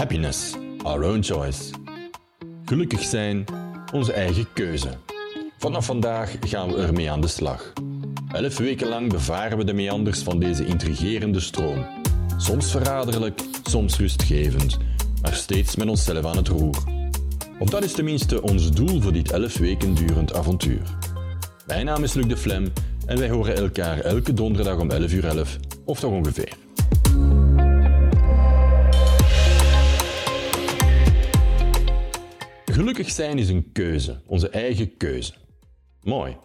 Happiness, our own choice. Gelukkig zijn, onze eigen keuze. Vanaf vandaag gaan we ermee aan de slag. Elf weken lang bevaren we de meanders van deze intrigerende stroom. Soms verraderlijk, soms rustgevend, maar steeds met onszelf aan het roer. Of dat is tenminste ons doel voor dit elf weken durend avontuur. Mijn naam is Luc de Flem en wij horen elkaar elke donderdag om 11 uur 11, of toch ongeveer. Gelukkig zijn is een keuze, onze eigen keuze. Mooi.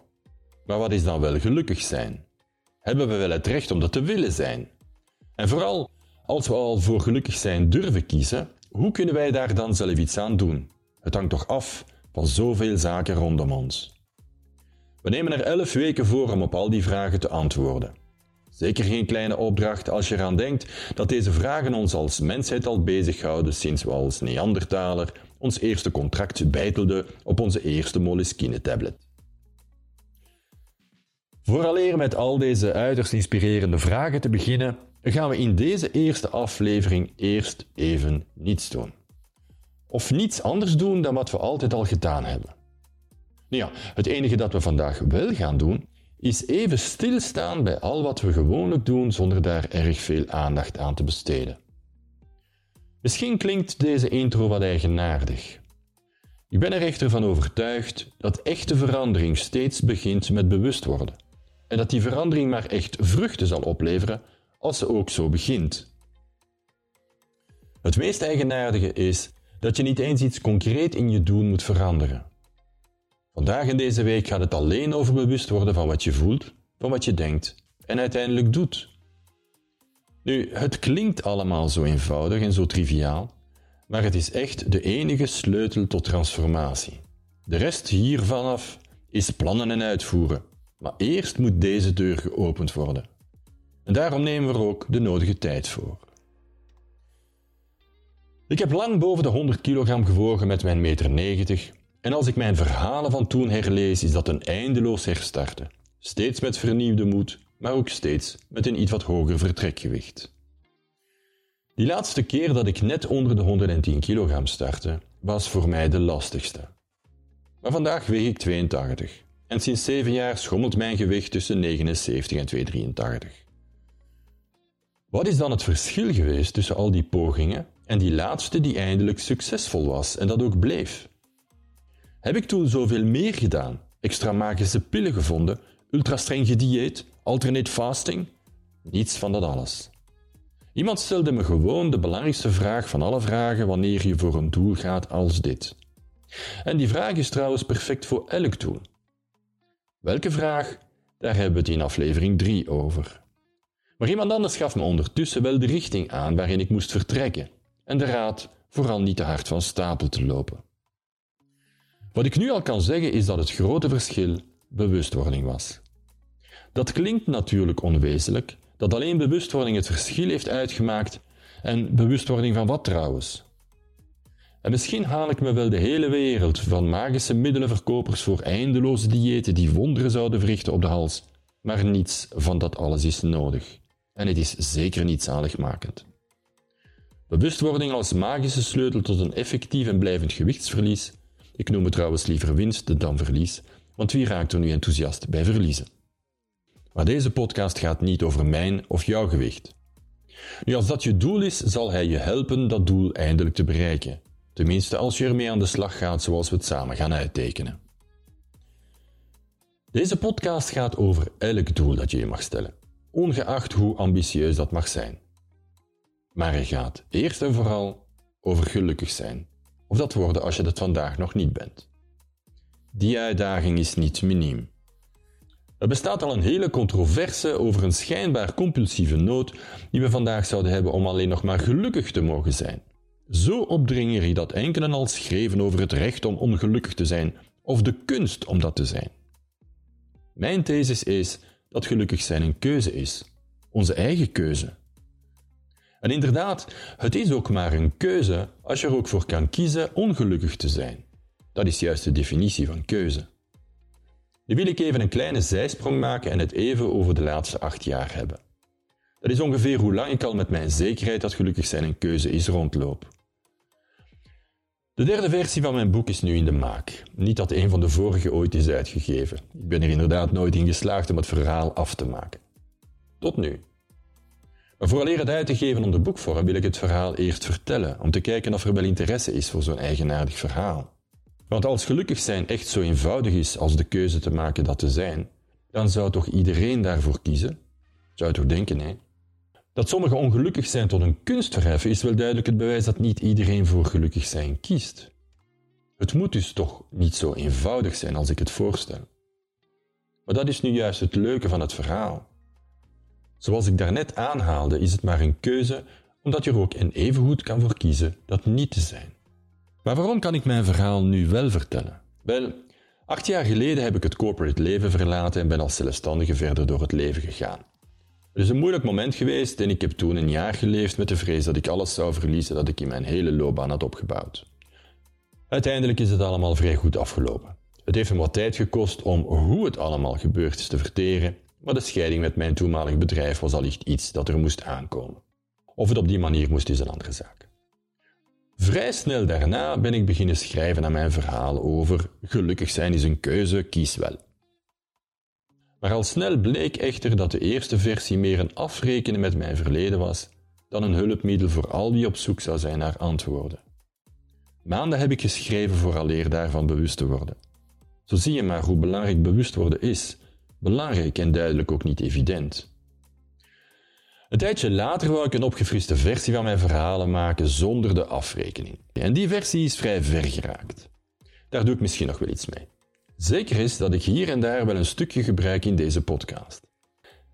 Maar wat is dan wel gelukkig zijn? Hebben we wel het recht om dat te willen zijn? En vooral, als we al voor gelukkig zijn durven kiezen, hoe kunnen wij daar dan zelf iets aan doen? Het hangt toch af van zoveel zaken rondom ons. We nemen er elf weken voor om op al die vragen te antwoorden. Zeker geen kleine opdracht als je eraan denkt dat deze vragen ons als mensheid al bezighouden sinds we als Neandertaler ons eerste contract beitelden op onze eerste Moleskine-tablet. Vooraleer met al deze uiterst inspirerende vragen te beginnen, gaan we in deze eerste aflevering eerst even niets doen. Of niets anders doen dan wat we altijd al gedaan hebben. Nou ja, het enige dat we vandaag wel gaan doen, is even stilstaan bij al wat we gewoonlijk doen zonder daar erg veel aandacht aan te besteden. Misschien klinkt deze intro wat eigenaardig. Ik ben er echter van overtuigd dat echte verandering steeds begint met bewust worden. En dat die verandering maar echt vruchten zal opleveren als ze ook zo begint. Het meest eigenaardige is dat je niet eens iets concreet in je doen moet veranderen. Vandaag in deze week gaat het alleen over bewust worden van wat je voelt, van wat je denkt en uiteindelijk doet. Nu, het klinkt allemaal zo eenvoudig en zo triviaal, maar het is echt de enige sleutel tot transformatie. De rest hiervan af is plannen en uitvoeren, maar eerst moet deze deur geopend worden. En daarom nemen we er ook de nodige tijd voor. Ik heb lang boven de 100 kilogram gewogen met mijn meter 90 en als ik mijn verhalen van toen herlees, is dat een eindeloos herstarten. Steeds met vernieuwde moed, maar ook steeds met een iets wat hoger vertrekgewicht. Die laatste keer dat ik net onder de 110 kilogram startte, was voor mij de lastigste. Maar vandaag weeg ik 82 en sinds 7 jaar schommelt mijn gewicht tussen 79 en 283. Wat is dan het verschil geweest tussen al die pogingen en die laatste die eindelijk succesvol was en dat ook bleef? Heb ik toen zoveel meer gedaan? Extra magische pillen gevonden? Ultra streng gedieet? Alternate fasting? Niets van dat alles. Iemand stelde me gewoon de belangrijkste vraag van alle vragen wanneer je voor een doel gaat als dit. En die vraag is trouwens perfect voor elk doel. Welke vraag? Daar hebben we het in aflevering 3 over. Maar iemand anders gaf me ondertussen wel de richting aan waarin ik moest vertrekken en de raad vooral niet te hard van stapel te lopen. Wat ik nu al kan zeggen is dat het grote verschil bewustwording was. Dat klinkt natuurlijk onwezenlijk, dat alleen bewustwording het verschil heeft uitgemaakt en bewustwording van wat trouwens? En misschien haal ik me wel de hele wereld van magische middelenverkopers voor eindeloze diëten die wonderen zouden verrichten op de hals, maar niets van dat alles is nodig. En het is zeker niet zaligmakend. Bewustwording als magische sleutel tot een effectief en blijvend gewichtsverlies ik noem het trouwens liever winst dan verlies, want wie raakt er nu enthousiast bij verliezen? Maar deze podcast gaat niet over mijn of jouw gewicht. Nu, als dat je doel is, zal hij je helpen dat doel eindelijk te bereiken. Tenminste, als je ermee aan de slag gaat zoals we het samen gaan uittekenen. Deze podcast gaat over elk doel dat je je mag stellen, ongeacht hoe ambitieus dat mag zijn. Maar hij gaat eerst en vooral over gelukkig zijn. Of dat worden als je dat vandaag nog niet bent. Die uitdaging is niet miniem. Er bestaat al een hele controverse over een schijnbaar compulsieve nood die we vandaag zouden hebben om alleen nog maar gelukkig te mogen zijn. Zo opdringerig dat enkelen al schreven over het recht om ongelukkig te zijn of de kunst om dat te zijn. Mijn thesis is dat gelukkig zijn een keuze is, onze eigen keuze. En inderdaad, het is ook maar een keuze als je er ook voor kan kiezen ongelukkig te zijn. Dat is juist de definitie van keuze. Nu wil ik even een kleine zijsprong maken en het even over de laatste acht jaar hebben. Dat is ongeveer hoe lang ik al met mijn zekerheid dat gelukkig zijn een keuze is rondloop. De derde versie van mijn boek is nu in de maak. Niet dat een van de vorige ooit is uitgegeven. Ik ben er inderdaad nooit in geslaagd om het verhaal af te maken. Tot nu. Maar vooraleer het uit te geven onder boekvorm wil ik het verhaal eerst vertellen, om te kijken of er wel interesse is voor zo'n eigenaardig verhaal. Want als gelukkig zijn echt zo eenvoudig is als de keuze te maken dat te zijn, dan zou toch iedereen daarvoor kiezen? Zou je toch denken, hè? Dat sommigen ongelukkig zijn tot een kunst verheffen is wel duidelijk het bewijs dat niet iedereen voor gelukkig zijn kiest. Het moet dus toch niet zo eenvoudig zijn als ik het voorstel. Maar dat is nu juist het leuke van het verhaal. Zoals ik daarnet aanhaalde, is het maar een keuze omdat je er ook en evengoed kan voor kiezen dat niet te zijn. Maar waarom kan ik mijn verhaal nu wel vertellen? Wel, acht jaar geleden heb ik het corporate leven verlaten en ben als zelfstandige verder door het leven gegaan. Het is een moeilijk moment geweest en ik heb toen een jaar geleefd met de vrees dat ik alles zou verliezen dat ik in mijn hele loopbaan had opgebouwd. Uiteindelijk is het allemaal vrij goed afgelopen. Het heeft me wat tijd gekost om hoe het allemaal gebeurd is te verteren, maar de scheiding met mijn toenmalig bedrijf was allicht iets dat er moest aankomen. Of het op die manier moest is een andere zaak. Vrij snel daarna ben ik beginnen schrijven aan mijn verhaal over gelukkig zijn is een keuze, kies wel. Maar al snel bleek echter dat de eerste versie meer een afrekenen met mijn verleden was dan een hulpmiddel voor al wie op zoek zou zijn naar antwoorden. Maanden heb ik geschreven vooraleer daarvan bewust te worden. Zo zie je maar hoe belangrijk bewust worden is. Belangrijk en duidelijk ook niet evident. Een tijdje later wou ik een opgefriste versie van mijn verhalen maken zonder de afrekening. En die versie is vrij ver geraakt. Daar doe ik misschien nog wel iets mee. Zeker is dat ik hier en daar wel een stukje gebruik in deze podcast.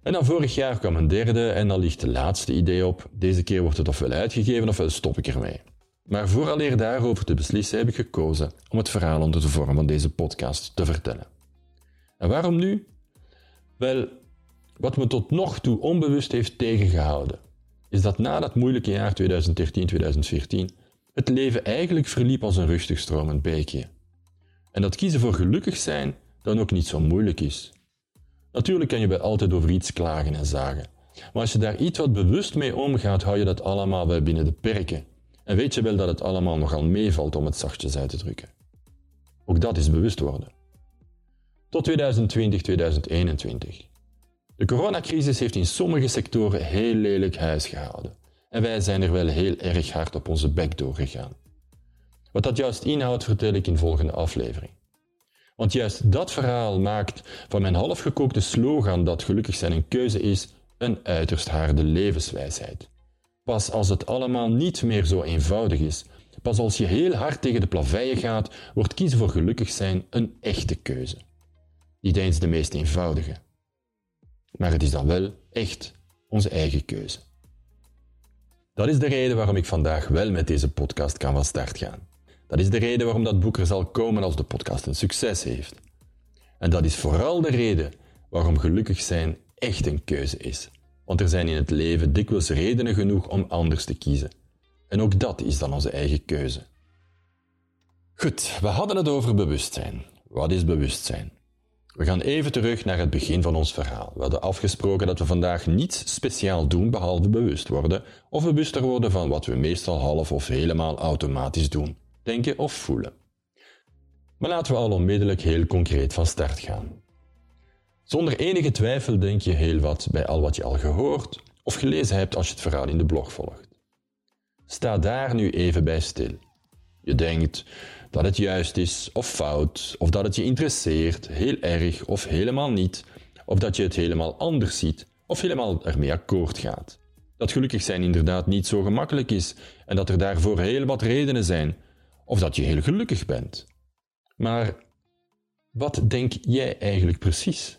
En dan vorig jaar kwam een derde en dan ligt de laatste idee op. Deze keer wordt het ofwel uitgegeven ofwel stop ik ermee. Maar vooraleer daarover te beslissen heb ik gekozen om het verhaal onder de vorm van deze podcast te vertellen. En waarom nu? Wel, wat me tot nog toe onbewust heeft tegengehouden, is dat na dat moeilijke jaar 2013-2014 het leven eigenlijk verliep als een rustig stromend beekje. En dat kiezen voor gelukkig zijn dan ook niet zo moeilijk is. Natuurlijk kan je bij altijd over iets klagen en zagen. Maar als je daar iets wat bewust mee omgaat, hou je dat allemaal wel binnen de perken. En weet je wel dat het allemaal nogal meevalt om het zachtjes uit te drukken. Ook dat is bewust worden. Tot 2020, 2021. De coronacrisis heeft in sommige sectoren heel lelijk huis gehouden. En wij zijn er wel heel erg hard op onze bek doorgegaan. Wat dat juist inhoudt, vertel ik in volgende aflevering. Want juist dat verhaal maakt van mijn halfgekookte slogan dat gelukkig zijn een keuze is, een uiterst harde levenswijsheid. Pas als het allemaal niet meer zo eenvoudig is, pas als je heel hard tegen de plaveien gaat, wordt kiezen voor gelukkig zijn een echte keuze. Niet eens de meest eenvoudige. Maar het is dan wel echt onze eigen keuze. Dat is de reden waarom ik vandaag wel met deze podcast kan van start gaan. Dat is de reden waarom dat boek er zal komen als de podcast een succes heeft. En dat is vooral de reden waarom gelukkig zijn echt een keuze is. Want er zijn in het leven dikwijls redenen genoeg om anders te kiezen. En ook dat is dan onze eigen keuze. Goed, we hadden het over bewustzijn. Wat is bewustzijn? We gaan even terug naar het begin van ons verhaal. We hadden afgesproken dat we vandaag niets speciaal doen behalve bewust worden of bewuster worden van wat we meestal half of helemaal automatisch doen denken of voelen. Maar laten we al onmiddellijk heel concreet van start gaan. Zonder enige twijfel denk je heel wat bij al wat je al gehoord of gelezen hebt als je het verhaal in de blog volgt. Sta daar nu even bij stil. Je denkt dat het juist is of fout, of dat het je interesseert, heel erg of helemaal niet, of dat je het helemaal anders ziet of helemaal ermee akkoord gaat. Dat gelukkig zijn inderdaad niet zo gemakkelijk is en dat er daarvoor heel wat redenen zijn, of dat je heel gelukkig bent. Maar wat denk jij eigenlijk precies?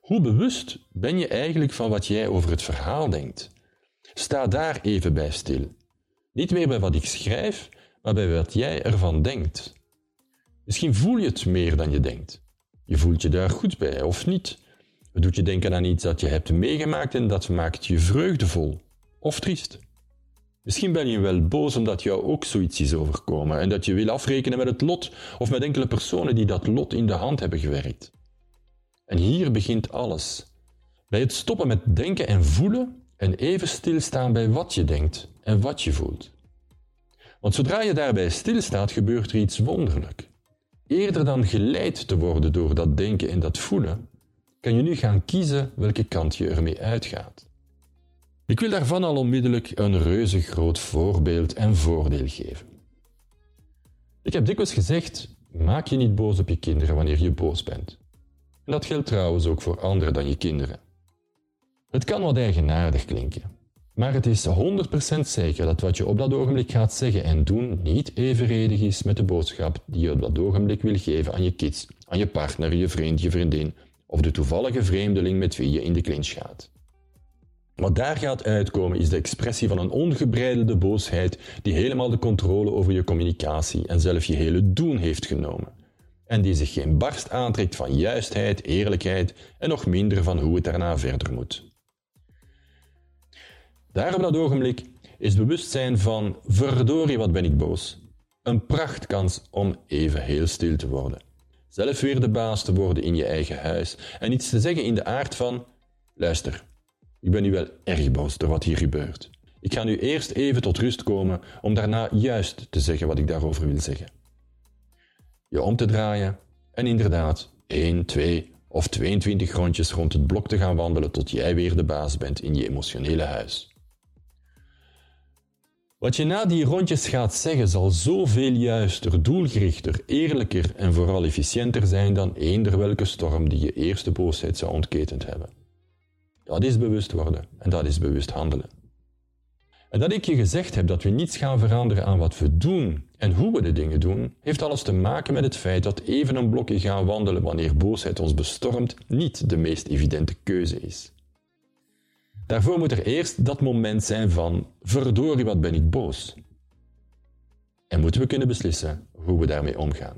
Hoe bewust ben je eigenlijk van wat jij over het verhaal denkt? Sta daar even bij stil. Niet meer bij wat ik schrijf, maar bij wat jij ervan denkt. Misschien voel je het meer dan je denkt. Je voelt je daar goed bij of niet. Het doet je denken aan iets dat je hebt meegemaakt en dat maakt je vreugdevol of triest. Misschien ben je wel boos omdat jou ook zoiets is overkomen en dat je wil afrekenen met het lot of met enkele personen die dat lot in de hand hebben gewerkt. En hier begint alles. Bij het stoppen met denken en voelen en even stilstaan bij wat je denkt en wat je voelt. Want zodra je daarbij stilstaat, gebeurt er iets wonderlijk. Eerder dan geleid te worden door dat denken en dat voelen, kan je nu gaan kiezen welke kant je ermee uitgaat. Ik wil daarvan al onmiddellijk een reuze groot voorbeeld en voordeel geven. Ik heb dikwijls gezegd: maak je niet boos op je kinderen wanneer je boos bent. En dat geldt trouwens ook voor anderen dan je kinderen. Het kan wat eigenaardig klinken, maar het is 100% zeker dat wat je op dat ogenblik gaat zeggen en doen niet evenredig is met de boodschap die je op dat ogenblik wil geven aan je kids, aan je partner, je vriend, je vriendin of de toevallige vreemdeling met wie je in de clinch gaat. Wat daar gaat uitkomen is de expressie van een ongebreidelde boosheid die helemaal de controle over je communicatie en zelf je hele doen heeft genomen. En die zich geen barst aantrekt van juistheid, eerlijkheid en nog minder van hoe het daarna verder moet. Daar op dat ogenblik is bewustzijn van verdorie wat ben ik boos. Een prachtkans om even heel stil te worden. Zelf weer de baas te worden in je eigen huis en iets te zeggen in de aard van luister, ik ben nu wel erg boos door wat hier gebeurt. Ik ga nu eerst even tot rust komen om daarna juist te zeggen wat ik daarover wil zeggen. Je om te draaien en inderdaad 1, 2 of 22 rondjes rond het blok te gaan wandelen tot jij weer de baas bent in je emotionele huis. Wat je na die rondjes gaat zeggen zal zoveel juister, doelgerichter, eerlijker en vooral efficiënter zijn dan eender welke storm die je eerste boosheid zou ontketend hebben. Dat is bewust worden en dat is bewust handelen. En dat ik je gezegd heb dat we niets gaan veranderen aan wat we doen en hoe we de dingen doen, heeft alles te maken met het feit dat even een blokje gaan wandelen wanneer boosheid ons bestormt niet de meest evidente keuze is. Daarvoor moet er eerst dat moment zijn van verdorie wat ben ik boos. En moeten we kunnen beslissen hoe we daarmee omgaan.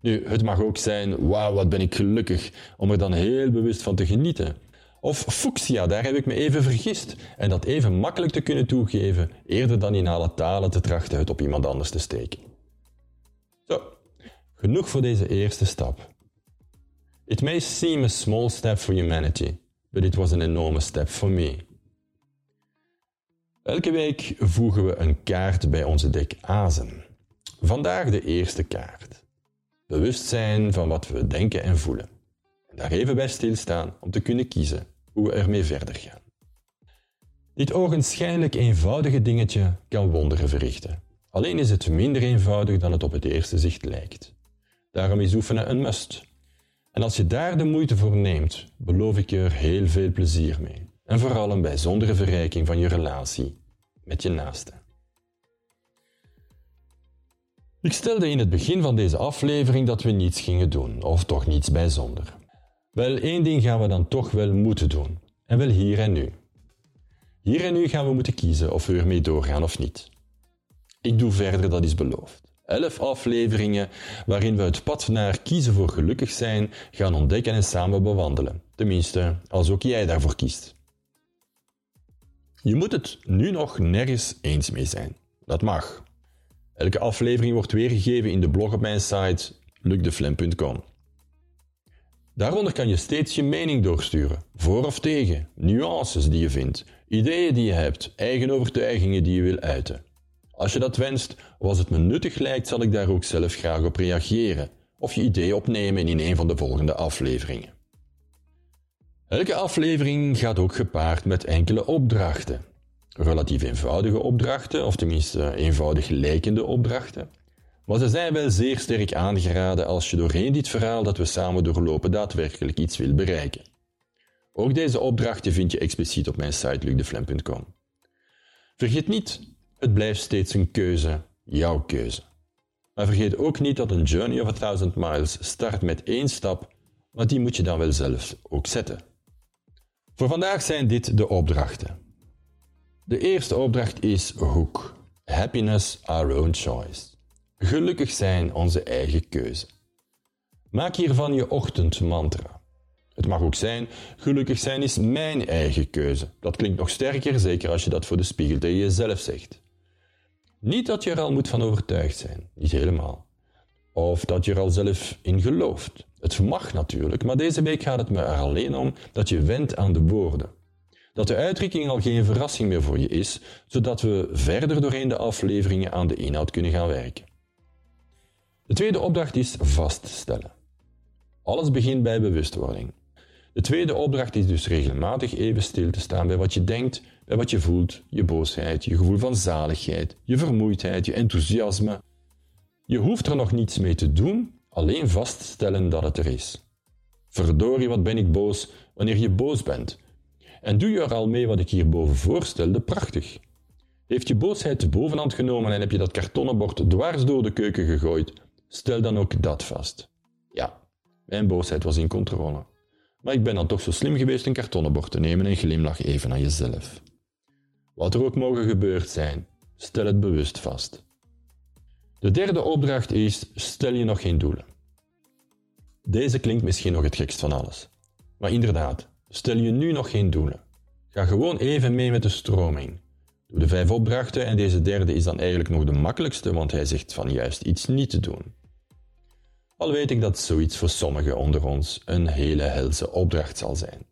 Nu, het mag ook zijn, wauw, wat ben ik gelukkig, om er dan heel bewust van te genieten. Of fuchsia, daar heb ik me even vergist, en dat even makkelijk te kunnen toegeven, eerder dan in alle talen te trachten het op iemand anders te steken. Zo, genoeg voor deze eerste stap. It may seem a small step for humanity, but it was an enormous step for me. Elke week voegen we een kaart bij onze dek azen. Vandaag de eerste kaart. Bewustzijn van wat we denken en voelen. En daar even bij stilstaan om te kunnen kiezen hoe we ermee verder gaan. Dit ogenschijnlijk eenvoudige dingetje kan wonderen verrichten. Alleen is het minder eenvoudig dan het op het eerste zicht lijkt. Daarom is oefenen een must. En als je daar de moeite voor neemt, beloof ik je er heel veel plezier mee. En vooral een bijzondere verrijking van je relatie met je naaste. Ik stelde in het begin van deze aflevering dat we niets gingen doen, of toch niets bijzonder. Wel, één ding gaan we dan toch wel moeten doen, en wel hier en nu. Hier en nu gaan we moeten kiezen of we ermee doorgaan of niet. Ik doe verder, dat is beloofd elf afleveringen waarin we het pad naar kiezen voor gelukkig zijn gaan ontdekken en samen bewandelen. Tenminste, als ook jij daarvoor kiest. Je moet het nu nog nergens eens mee zijn. Dat mag. Elke aflevering wordt weergegeven in de blog op mijn site lucdeflem.com. Daaronder kan je steeds je mening doorsturen, voor of tegen, nuances die je vindt, ideeën die je hebt, eigen overtuigingen die je wil uiten. Als je dat wenst, of als het me nuttig lijkt, zal ik daar ook zelf graag op reageren of je idee opnemen in een van de volgende afleveringen. Elke aflevering gaat ook gepaard met enkele opdrachten. Relatief eenvoudige opdrachten, of tenminste eenvoudig lijkende opdrachten. Maar ze zijn wel zeer sterk aangeraden als je doorheen dit verhaal dat we samen doorlopen daadwerkelijk iets wil bereiken. Ook deze opdrachten vind je expliciet op mijn site lucdeflem.com. Vergeet niet het blijft steeds een keuze, jouw keuze. Maar vergeet ook niet dat een journey of a thousand miles start met één stap, maar die moet je dan wel zelf ook zetten. Voor vandaag zijn dit de opdrachten. De eerste opdracht is Hoek. Happiness our own choice. Gelukkig zijn onze eigen keuze. Maak hiervan je ochtendmantra. Het mag ook zijn, gelukkig zijn is mijn eigen keuze. Dat klinkt nog sterker, zeker als je dat voor de spiegel tegen jezelf zegt. Niet dat je er al moet van overtuigd zijn, niet helemaal. Of dat je er al zelf in gelooft. Het mag natuurlijk, maar deze week gaat het me er alleen om dat je wendt aan de woorden. Dat de uitdrukking al geen verrassing meer voor je is, zodat we verder doorheen de afleveringen aan de inhoud kunnen gaan werken. De tweede opdracht is vaststellen. Alles begint bij bewustwording. De tweede opdracht is dus regelmatig even stil te staan bij wat je denkt, bij wat je voelt, je boosheid, je gevoel van zaligheid, je vermoeidheid, je enthousiasme. Je hoeft er nog niets mee te doen, alleen vaststellen dat het er is. Verdorie, wat ben ik boos wanneer je boos bent. En doe je er al mee wat ik hierboven voorstelde, prachtig. Heeft je boosheid de bovenhand genomen en heb je dat kartonnen bord dwars door de keuken gegooid, stel dan ook dat vast. Ja, mijn boosheid was in controle. Maar ik ben dan toch zo slim geweest een kartonnen bord te nemen en glimlach even aan jezelf. Wat er ook mogen gebeurd zijn, stel het bewust vast. De derde opdracht is: stel je nog geen doelen. Deze klinkt misschien nog het gekst van alles. Maar inderdaad, stel je nu nog geen doelen. Ga gewoon even mee met de stroming. Doe de vijf opdrachten en deze derde is dan eigenlijk nog de makkelijkste, want hij zegt van juist iets niet te doen. Al weet ik dat zoiets voor sommigen onder ons een hele helse opdracht zal zijn.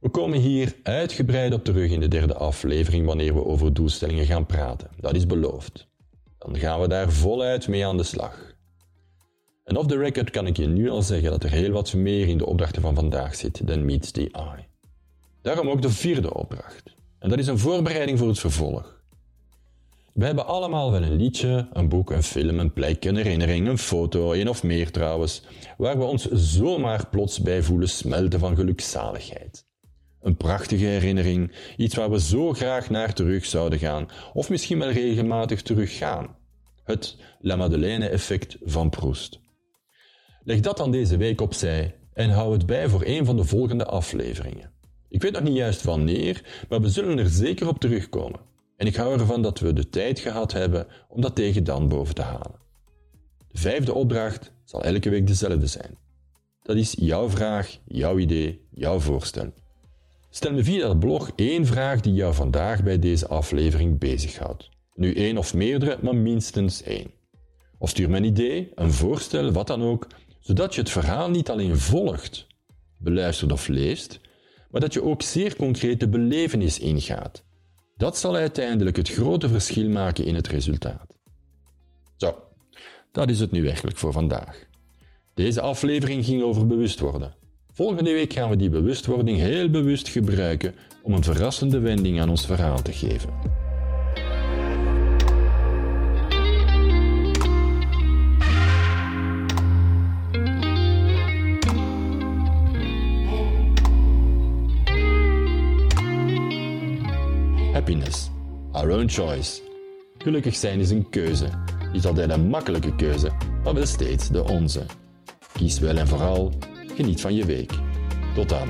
We komen hier uitgebreid op terug in de derde aflevering wanneer we over doelstellingen gaan praten. Dat is beloofd. Dan gaan we daar voluit mee aan de slag. En off the record kan ik je nu al zeggen dat er heel wat meer in de opdrachten van vandaag zit dan meets the eye. Daarom ook de vierde opdracht. En dat is een voorbereiding voor het vervolg. We hebben allemaal wel een liedje, een boek, een film, een plek, een herinnering, een foto, één of meer trouwens, waar we ons zomaar plots bij voelen smelten van gelukzaligheid. Een prachtige herinnering, iets waar we zo graag naar terug zouden gaan, of misschien wel regelmatig teruggaan. Het La Madeleine-effect van Proust. Leg dat dan deze week opzij en hou het bij voor een van de volgende afleveringen. Ik weet nog niet juist wanneer, maar we zullen er zeker op terugkomen. En ik hou ervan dat we de tijd gehad hebben om dat tegen dan boven te halen. De vijfde opdracht zal elke week dezelfde zijn. Dat is jouw vraag, jouw idee, jouw voorstel. Stel me via dat blog één vraag die jou vandaag bij deze aflevering bezighoudt. Nu één of meerdere, maar minstens één. Of stuur me een idee, een voorstel, wat dan ook, zodat je het verhaal niet alleen volgt, beluistert of leest, maar dat je ook zeer concreet de belevenis ingaat dat zal uiteindelijk het grote verschil maken in het resultaat. Zo, dat is het nu eigenlijk voor vandaag. Deze aflevering ging over bewust worden. Volgende week gaan we die bewustwording heel bewust gebruiken om een verrassende wending aan ons verhaal te geven. Our own choice. Gelukkig zijn is een keuze. Niet altijd een makkelijke keuze, maar wel steeds de onze. Kies wel en vooral, geniet van je week. Tot dan.